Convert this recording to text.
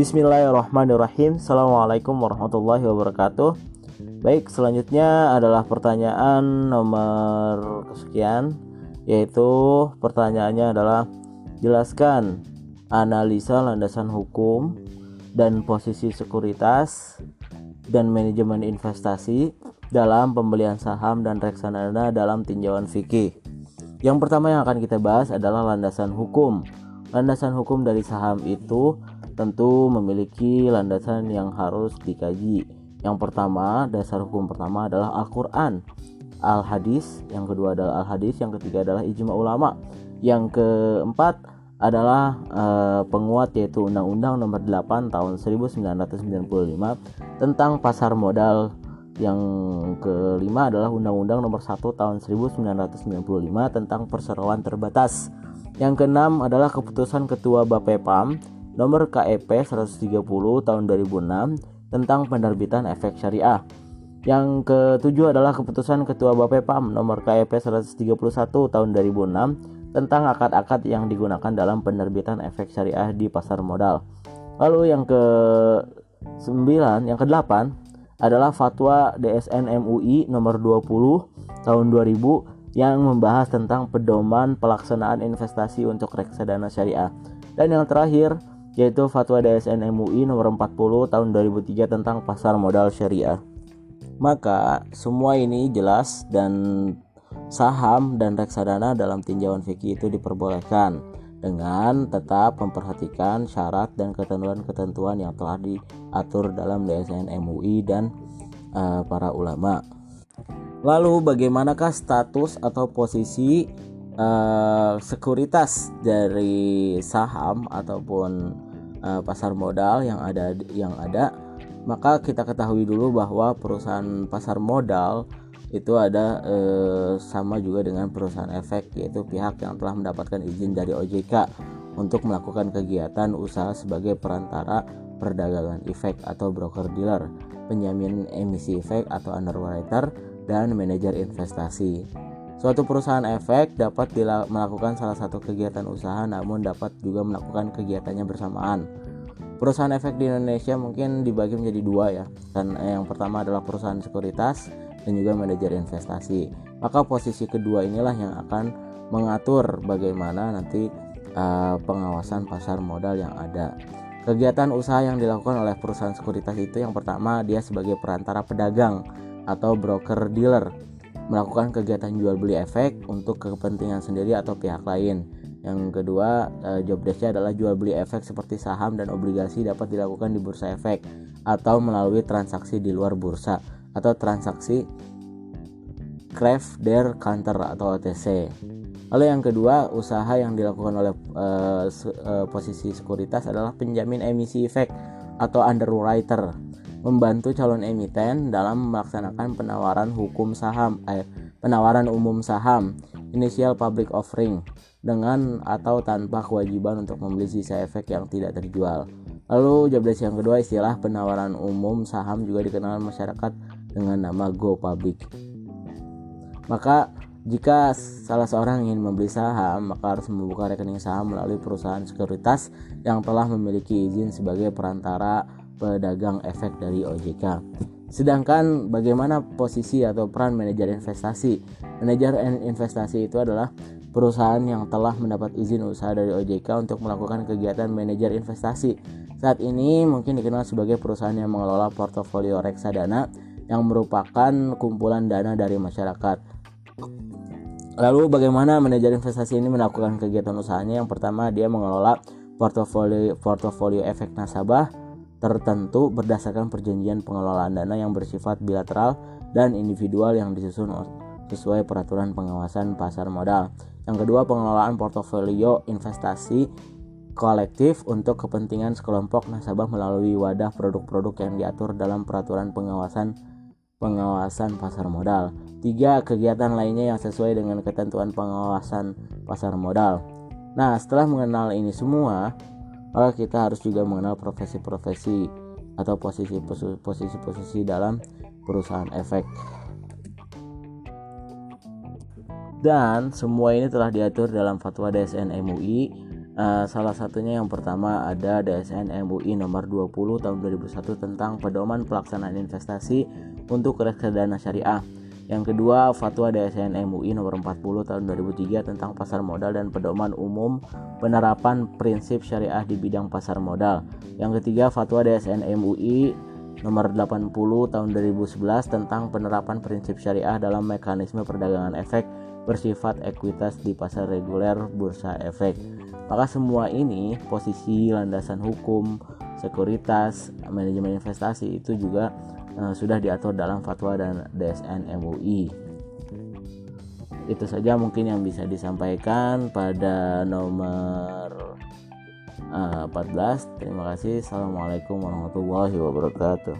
Bismillahirrahmanirrahim Assalamualaikum warahmatullahi wabarakatuh Baik selanjutnya adalah pertanyaan nomor kesekian Yaitu pertanyaannya adalah Jelaskan analisa landasan hukum dan posisi sekuritas dan manajemen investasi dalam pembelian saham dan reksadana dalam tinjauan fikih. Yang pertama yang akan kita bahas adalah landasan hukum. Landasan hukum dari saham itu tentu memiliki landasan yang harus dikaji. Yang pertama, dasar hukum pertama adalah Al-Qur'an, Al-Hadis, yang kedua adalah Al-Hadis, yang ketiga adalah ijma ulama. Yang keempat adalah uh, penguat yaitu Undang-Undang Nomor 8 Tahun 1995 tentang pasar modal. Yang kelima adalah Undang-Undang Nomor 1 Tahun 1995 tentang perseroan terbatas. Yang keenam adalah keputusan Ketua Bapepam nomor KEP 130 tahun 2006 tentang penerbitan efek syariah. Yang ketujuh adalah keputusan Ketua Bapepam nomor KEP 131 tahun 2006 tentang akad-akad yang digunakan dalam penerbitan efek syariah di pasar modal. Lalu yang ke 9, yang ke-8 adalah fatwa DSN MUI nomor 20 tahun 2000 yang membahas tentang pedoman pelaksanaan investasi untuk reksadana syariah. Dan yang terakhir yaitu Fatwa DSN MUI nomor 40 tahun 2003 tentang pasar modal syariah. Maka semua ini jelas dan saham dan reksadana dalam tinjauan fikih itu diperbolehkan dengan tetap memperhatikan syarat dan ketentuan-ketentuan yang telah diatur dalam DSN MUI dan uh, para ulama. Lalu bagaimanakah status atau posisi uh, sekuritas dari saham ataupun uh, pasar modal yang ada yang ada maka kita ketahui dulu bahwa perusahaan pasar modal itu ada eh, sama juga dengan perusahaan efek yaitu pihak yang telah mendapatkan izin dari OJK untuk melakukan kegiatan usaha sebagai perantara perdagangan efek atau broker dealer, penjamin emisi efek atau underwriter dan manajer investasi. Suatu perusahaan efek dapat melakukan salah satu kegiatan usaha namun dapat juga melakukan kegiatannya bersamaan. Perusahaan efek di Indonesia mungkin dibagi menjadi dua ya. Dan yang pertama adalah perusahaan sekuritas dan juga manajer investasi. Maka posisi kedua inilah yang akan mengatur bagaimana nanti uh, pengawasan pasar modal yang ada. Kegiatan usaha yang dilakukan oleh perusahaan sekuritas itu yang pertama dia sebagai perantara pedagang atau broker dealer melakukan kegiatan jual beli efek untuk kepentingan sendiri atau pihak lain. Yang kedua, eh, job desknya adalah jual beli efek seperti saham dan obligasi dapat dilakukan di bursa efek atau melalui transaksi di luar bursa atau transaksi craft der counter atau OTC. Lalu yang kedua, usaha yang dilakukan oleh uh, posisi sekuritas adalah penjamin emisi efek atau underwriter membantu calon emiten dalam melaksanakan penawaran hukum saham eh, penawaran umum saham initial public offering dengan atau tanpa kewajiban untuk membeli sisa efek yang tidak terjual. Lalu job desk yang kedua istilah penawaran umum saham juga dikenal masyarakat dengan nama go public. Maka jika salah seorang ingin membeli saham, maka harus membuka rekening saham melalui perusahaan sekuritas yang telah memiliki izin sebagai perantara pedagang efek dari OJK. Sedangkan bagaimana posisi atau peran manajer investasi? Manajer investasi itu adalah perusahaan yang telah mendapat izin usaha dari OJK untuk melakukan kegiatan manajer investasi. Saat ini mungkin dikenal sebagai perusahaan yang mengelola portofolio reksadana yang merupakan kumpulan dana dari masyarakat. Lalu bagaimana manajer investasi ini melakukan kegiatan usahanya? Yang pertama dia mengelola portofolio portofolio efek nasabah tertentu berdasarkan perjanjian pengelolaan dana yang bersifat bilateral dan individual yang disusun sesuai peraturan pengawasan pasar modal. Yang kedua, pengelolaan portofolio investasi kolektif untuk kepentingan sekelompok nasabah melalui wadah produk-produk yang diatur dalam peraturan pengawasan pengawasan pasar modal. Tiga, kegiatan lainnya yang sesuai dengan ketentuan pengawasan pasar modal. Nah, setelah mengenal ini semua, maka kita harus juga mengenal profesi-profesi atau posisi-posisi dalam perusahaan efek. Dan semua ini telah diatur dalam fatwa DSN MUI Uh, salah satunya yang pertama ada DSN MUI nomor 20 tahun 2001 tentang pedoman pelaksanaan investasi untuk reksadana syariah. Yang kedua, Fatwa DSN MUI nomor 40 tahun 2003 tentang pasar modal dan pedoman umum penerapan prinsip syariah di bidang pasar modal. Yang ketiga, Fatwa DSN MUI nomor 80 tahun 2011 tentang penerapan prinsip syariah dalam mekanisme perdagangan efek bersifat ekuitas di pasar reguler bursa efek. Maka semua ini posisi landasan hukum, sekuritas, manajemen investasi itu juga uh, sudah diatur dalam fatwa dan DSN MUI. Itu saja mungkin yang bisa disampaikan pada nomor uh, eh, 14. Terima kasih. Assalamualaikum warahmatullahi wabarakatuh.